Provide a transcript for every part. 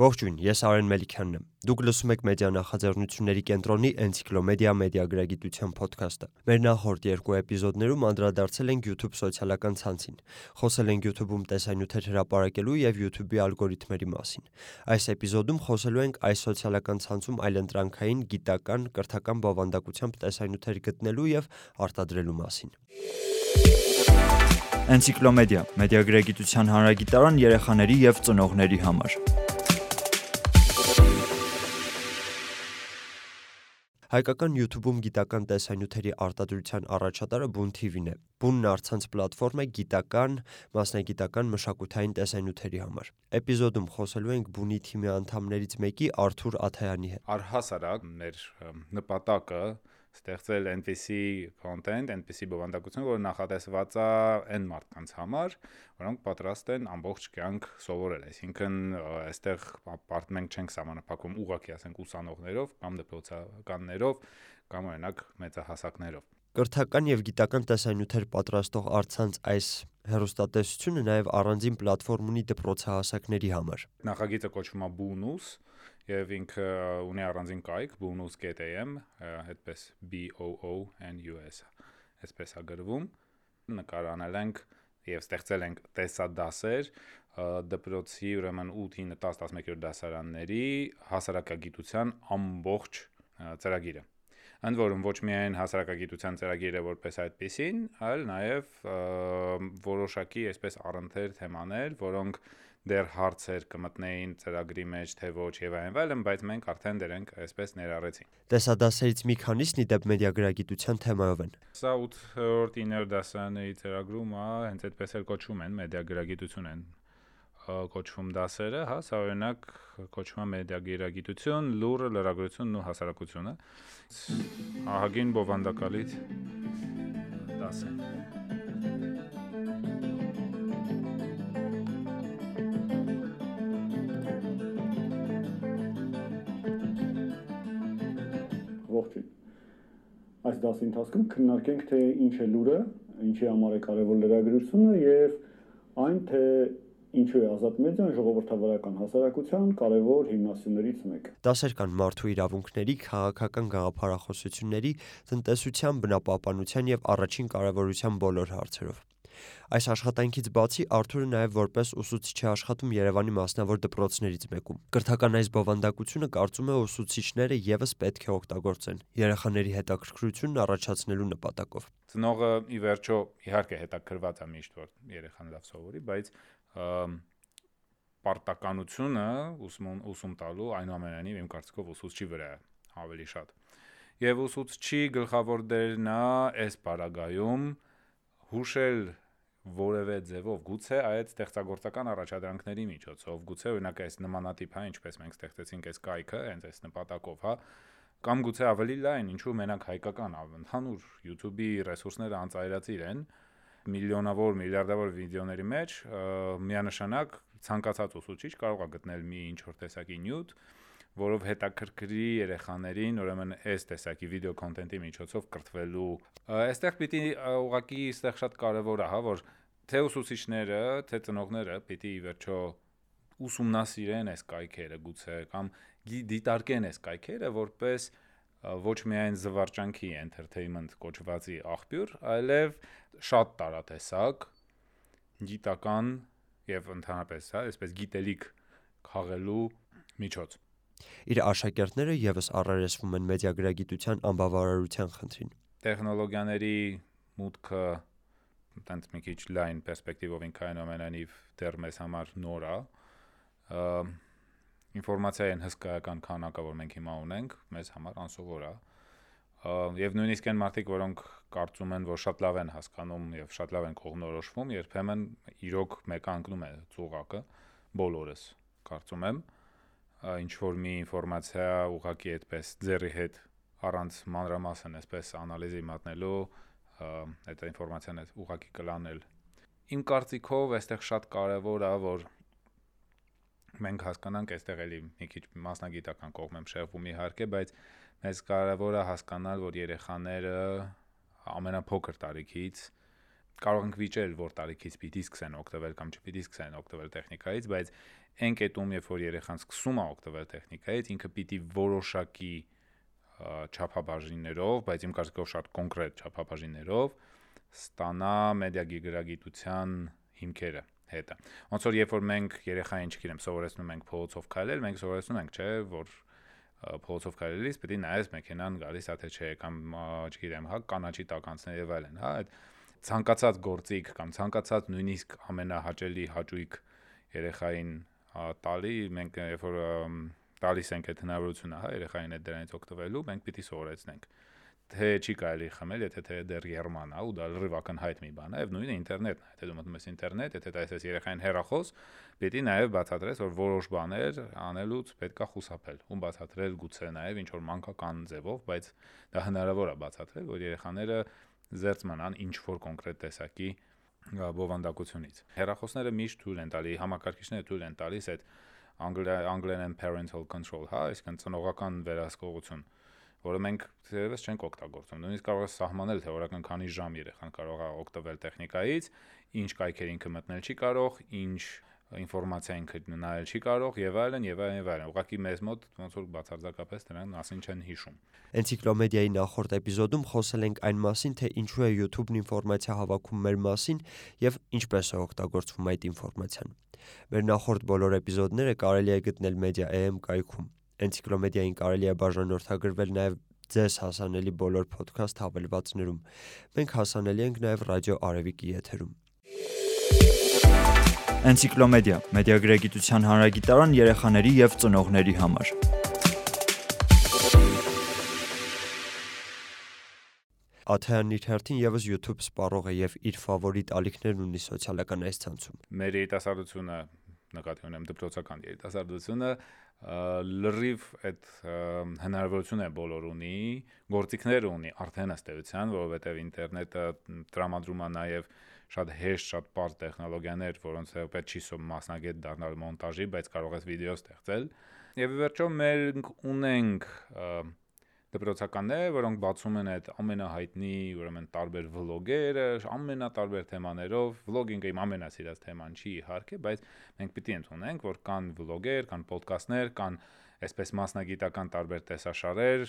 Ողջույն, ես Արեն Մելիքյանն եմ։ Դուք լսում եք Մեդիա նախաձեռնությունների կենտրոնի Էնցիկլոմեդիա մեդիագրագիտության ոդքասթը։ Մեր նախորդ երկու էպիզոդներում անդրադարձել ենք YouTube սոցիալական ցանցին։ Խոսել ենք YouTube-ում տեսանյութեր հրապարակելու եւ YouTube-ի ալգորիթմերի մասին։ Այս էպիզոդում խոսելու ենք այս սոցիալական ցանցում այլընտրանքային, գիտական, կրթական բովանդակությամբ տեսանյութեր գտնելու եւ արտադրելու մասին։ Էնցիկլոմեդիա՝ մեդիագրագիտության հանրագիտարան երեխաների եւ ծնողների համար։ Հայկական YouTube-ում գիտական տեսանյութերի արտադրության առաջատարը Բուն TV-ն է։ Բունն առցանց պլատֆորմ է գիտական, մասնագիտական, մշակութային տեսանյութերի համար։ Էպիզոդում խոսելու ենք Բունի թիմի անդամներից մեկի Արթուր Աթայանի հետ։ Առհասարակ մեր նպատակը ստեղծել այնպիսի content, այնպիսի բովանդակություն, որը նախատեսված է այն մարդկանց համար, որոնք պատրաստ են ամբողջ կյանք սովորել։ Այսինքն, այստեղ մենք չենք սահմանափակում ուղղակի ասենք ուսանողներով կամ դպրոցականներով կամ օրինակ մեծահասակներով։ Կրթական եւ գիտական տեսանյութեր պատրաստող առցանց այս հերոստատեսությունը նաև առանձին պլատֆորմ ունի դպրոցահասակների համար։ Նախագիծը կոչվում է Bunus, եւ ինքը ունի առանձին կայք bonus.am, այդպես B O O N U S, այսպես է գրվում։ Նկարանել ենք եւ ստեղծել ենք տեսադասեր դպրոցի ուրեմն 8-ին 10-11-րդ դասարանների հասարակագիտության ամբողջ ծրագիրը ընդ որում ոչ միայն հասարակագիտության ծրագիրը որպես այդպեսին, այլ նաև որոշակի այսպես առընթեր թեմաներ, որոնք դեռ հարցեր կմտնեին ծրագրի մեջ, թե ոչ եւ այլն, այլն, բայց մենք արդեն դրանք այսպես ներառեցինք։ Տեսադասերից մի քանիսն իդեպ մեդիագրագիտության թեմայով են։ Սա 8-րդ 9-րդ դասարանների ծրագրում է, հենց այդպես էլ կոչվում են, մեդիագրագիտություն են կոչվում դասերը, հա, սա օրինակ կոչվում է մեդիագերագիտություն, լուրը, լրագրությունն ու հասարակությունը։ Ահագին բովանդակալից դաս է։ Ողջույն։ Այս դասի ընթացքում քննարկենք թե ինչ է լուրը, ինչի համար է կարևոր լրագրությունը եւ այն թե ինչու է ազատ մեդիան ժողովրդավարական հասարակության կարևոր հիմնասյուներից մեկը։ Դասեր կան մարդու իրավունքների, քաղաքական գաղափարախոսությունների, տնտեսության, բնապահպանության եւ առաջին կարևորության բոլոր հարցերով։ Այս աշխատանքից բացի Արթուրը նաև որպես ուսուցիչ է աշխատում Երևանի մասնավոր դպրոցներից մեկում։ Կրթական այս բովանդակությունը կարծում է ուսուցիչները եւս պետք է օգտագործեն երեխաների հետաքրքրությունն առաջացնելու նպատակով։ Ծնողը ի վերջո իհարկե հետաքրված է միշտ որ երեխան լավ սովորի, բայց պարտականությունը ուսում ուսում տալու այնուամենայնիվ իմ կարծիքով ուսուցչի վրա է ավելի շատ։ Եվ ուսուցչի գլխավոր դերն է այս պարագայում հուշել որևէ ձևով գուցե այդ ստեղծագործական առաջադրանքների միջոցով գուցե օրինակ այս նմանատիպ հա ինչպես մենք ստեղծեցինք այս կայքը հենց այս նպատակով հա կամ գուցե ավելի լայն ինչու մենակ հայկական ընդհանուր YouTube-ի ռեսուրսները անծայրածիր են միլիոնավոր միլիարդավոր վիդեոների մեջ միանշանակ ցանկացած ուսուցիչ կարող է գտնել մի ինչ որ տեսակի նյութ որով հետաքրքրի երեխաներին, ուրեմն այս տեսակի վիդեո կոնտենտի միջոցով կրթվելու։ Այստեղ պիտի ուղղակի այստեղ շատ կարևոր է, հա, որ թե ուսուցիչները, թե ծնողները պիտի ի վերջո ուսումնասիրեն այս կայքերը գուցե կամ դիտարկեն այս կայքերը որպես ոչ միայն զվարճանքի entertainment կոչվածի աղբյուր, այլև շատ տարատեսակ գիտական եւ ընդհանրապես, հա, այսպես գիտելիք խաղելու միջոց։ Իր աշակերտները եւս առերեսվում են մեդիագրագիտության անբավարարության խնդրին։ Տեխնոլոգիաների մուտքը տենց մի քիչ լայն պերսպեկտիվով ինքը այնուամենայնիվ դեռ մեզ համար նոր է ինֆորմացիայի են հսկայական քանակը, որ մենք հիմա ունենք, մեզ համար անսովոր է։ Եվ նույնիսկ այն մարդիկ, որոնք կարծում են, որ շատ լավ են հասկանում եւ շատ լավ են կողմնորոշվում, երբեմն իրոք մեկը անկնում է ծուղակը, բոլորս կարծում եմ, ինչ որ մի ինֆորմացիա ուղակի այդպես ձեռի հետ առանց մանրամասն այսպես անալիզի մատնելու այդ ինֆորմացիան է ուղակի կլանել իմ կարծիքով այստեղ շատ կարևոր է որ մենք հասկանանք այստեղ էլի մի քիչ մասնագիտական կողմ եմ շեղվում իհարկե բայց մեզ կարևոր է հասկանալ որ երեխաները ամենափոքր տարիքից կարող ենք վիճել, որ տարիքից պիտի սկսեն օգտվել կամ չպիտի սկսեն օգտվել տեխնիկայից, բայց այն կետում, երբ որ երեխան սկսում է օգտվել տեխնիկայից, ինքը պիտի որոշակի չափաբաժիններով, բայց իմ կարծիքով շատ կոնկրետ չափաբաժիններով ստանա մեդիա գիգրագիտության հիմքերը հետը։ Ոնց որ երբ որ մենք երեխային, չգիտեմ, սովորեցնում ենք փողոցով քայլել, մենք սովորեցնում ենք, չէ, որ փողոցով քայլելիս պետք է նայես մեքենան գալիս թե չէ կամ չգիտեմ, հա, կանաչի տականցներ եւ այլն, հա, այդ ցանկացած գործիք կամ ցանկացած նույնիսկ ամենահաճելի հաճույք երեխային տալի մենք երբ որ տալիս ենք այդ հնարավորությունը, հա, երեխային այդ դրանից օգտվելու, մենք պիտի սովորեցնենք թե չի կարելի խմել, եթե թե դեռ երման է ու դա լրիվ ակնհայտ մի բան է, եւ նույնը ինտերնետն է, եթե դու մտնում ես ինտերնետ, եթե դա ես երեխային հեռախոս, պետք է նաեւ բացատրես, որ որոշ բաներ անելուց պետքա խուսափել, ու բացատրել գուցե նաեւ ինչ որ մանկական ձևով, բայց դա հնարավոր է բացատրել, որ երեխաները զերծ մնան ինչ որ կոնկրետ տեսակի բովանդակությունից։ Հեռախոսները միշտ թույլ են տալի, համակարգիչները թույլ են տալիս այդ անգլերեն parental control, հա, այսինքն ծնողական վերահսկողություն որը մենք դերևս չենք օգտագործում։ Նույնիսկ կարող է սահմանել թե օրական քանի ժամ երեխան կարող է օգտվել տեխնիկայից, ինչ կայքեր ինքը մտնել չի կարող, ինչ ինֆորմացիա ինքը նայել չի կարող եւ այլն եւ այլն եւ այլն։ Ուղղակի մեզ մոտ ոնց որ բացարձակապես դրան մասին չեն հիշում։ Էնցիկլոմեդիայի նախորդ էպիզոդում խոսել ենք այն մասին, թե ինչու է YouTube-ն ինֆորմացիա հավաքում մեր մասին եւ ինչպես է օգտագործվում այդ ինֆորմացիան։ Մեր նախորդ բոլոր էպիզոդները կարելի է գտնել Media.am կայքում։ Էնցիկլոմեդիային կարելի է բաժանորդագրվել նաև ձեզ հասանելի բոլոր ոդքասթ հավելվածներում։ Մենք հասանելի ենք նաև ռադիո Արևիկի եթերում։ Էնցիկլոմեդիա՝ մեդիագրագիտության հանրագիտարան երեխաների եւ ծնողների համար։ Աթեյանն իր հերթին եւս YouTube սպառող է եւ իր ֆավորիտ ալիքներն ունի սոցիալական այս ցանցում։ Մեր երիտասարդությունը նկատի ունեմ դպրոցական երիտասարդությունը լրիվ այդ հնարավորություն է բոլոր ունի, գործիքներ ունի արդեն ըստ էության, որովհետև ինտերնետը տրամադրում է նաև շատ հեշտ, շատ པարզ տեխնոլոգիաներ, որոնց պետք չի մասնագետ դառնալ մոնտաժի, բայց կարող ես վիդեո ստեղծել։ Եվ ի վերջո մենք ունենք դպրոցականներ, որոնք բացում են այդ ամենահայտնի, ուրեմն տարբեր վլոգերը, ամենատարբեր թեմաներով։ Վլոգինգը իմ ամենասիրած թեման չի իհարկե, բայց մենք պիտի ընդունենք, որ կան վլոգեր, կան ոդկասթներ, կան այսպես մասնագիտական տարբեր տեսաշարեր,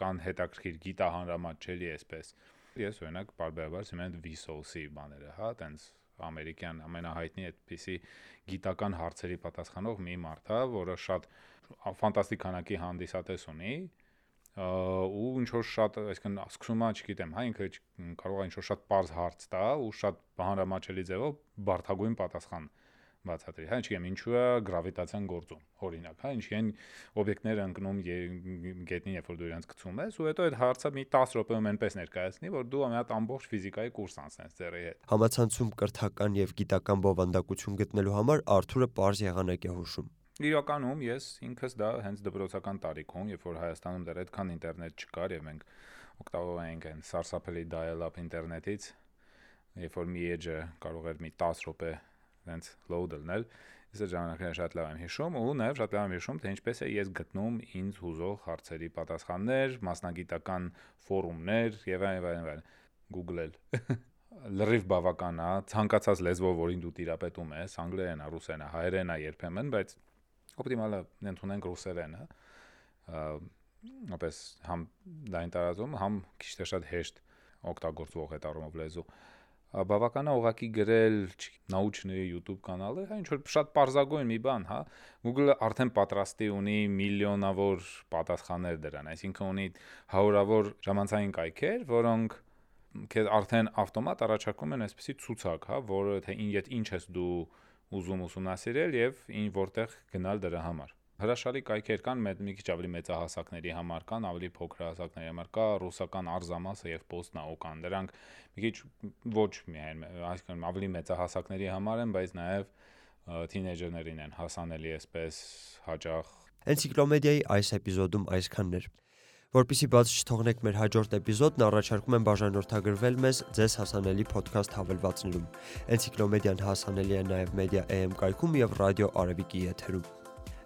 կան հետաքրքիր գիտահանրամատչելի այսպես։ Ես օրինակ բարբերաբար սիրում եմ Vsauce-ի բաները, հա, տենց ամերիկյան ամենահայտնի այդպիսի գիտական հարցերի պատասխանող մի մարդ, հա, որը շատ ֆանտաստիկ քանակի հանդիսատես ունի, ու ինչ որ շատ, այսինքն սկսում է, չգիտեմ, հա, ինքը կարող է ինչ որ շատ པարզ հարց տա ու շատ հանրամաչելի ձևով բարթագույն պատասխան բացատրի։ Հա, ինչի՞ եմ, ինչու է գրավիտացիան գործում, օրինակ, հա, ինչի են օբյեկտները ընկնում գետնին, երբ որ դու իրենց գցում ես, ու հետո այդ հարցը մի 10 րոպեում այնպես ներկայացնի, որ դու հատ ամբողջ ֆիզիկայի կուրս անցնես ձեռի հետ։ Համացանցում կրթական եւ գիտական բովանդակություն գտնելու համար Արթուրը པարզ եղանակ է հուշում իրականում ես ինքս դա հենց դպրոցական տարիքում, երբ որ Հայաստանում դեռ այդքան ինտերնետ չկար եւ մենք օգտվող էինք այն սարսափելի dial-up ինտերնետից, երբ որ մի edge-ը կարող էր մի 10 րոպե հենց load լնել, ես այդ ժամանակները շատ լավ եմ հիշում ու նաև շատ լավ եմ հիշում, թե ինչպես է ես գտնում ինձ հուզող հարցերի պատասխաններ, մասնագիտական ֆորումներ եւ այլն եւ այլն Google-ել լրիվ բավական է ցանկացած լեզվով որին դու տիրապետում ես անգլերեն, ռուսերեն, հայերեն է երբեմն, բայց օպտիմալը ընդունենք ռուսերենը ապես համ դայն տարածում, համ քիչ թե շատ հեշտ օգտագործվող այդ առումով լեզու բավական է ուղակի գրել նաուչնի YouTube կանալը, հա ինչ որ շատ པարզագույն մի բան, հա։ Google-ը արդեն պատրաստի ունի միլիոնավոր պատասխաններ դրան, այսինքն ունի հարյուրավոր ժամանցային կայքեր, որոնք քեզ արդեն ավտոմատ առաջարկում են այսպեսի ցուցակ, հա, որը թե ինչ ես դու ուզում ուսումնասիրել եւ ինչ որտեղ գնալ դրա համար հրաշալի կայքեր կան մեծ մի քիչ ավելի մեծահասակների համար կան, ավելի փոքր հասակների համար կա ռուսական Արզամասը եւ Պոստնաու կան։ Դրանք մի քիչ ոչ միայն, այսինքն ավելի մեծահասակների համար են, բայց նաեւ թինեյջերներին են հասանելի այսպես հաճախ։ Էնցիկլոմեդիայի այս էպիզոդում այսքանն էր։ Որպեսի բաց չթողնեք մեր հաջորդ էպիզոդն, առաջարկում եմ բաժանորդագրվել մեզ ձեզ հասանելի ոդքասթ հավելվածներում։ Էնցիկլոմեդիան հասանելի է նաև Media AM կայքում եւ ռադիո Արևիկի եթերում։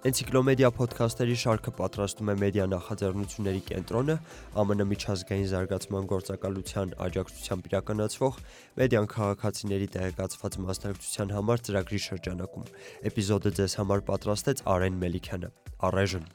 Էնցիկլոմեդիա ոդքասթերի շարքը պատրաստում է մեդիա նախաձեռնությունների կենտրոնը, ԱՄՆ միջազգային զարգացման գործակալության աջակցությամբ իրականացվող մեդիան քաղաքացիների տեղեկացված մասնակցության համար ծրագրի շրջանակում։ Էպիզոդը ձեզ համար պատրաստեց Արեն Մելիքյանը։ Առայժմ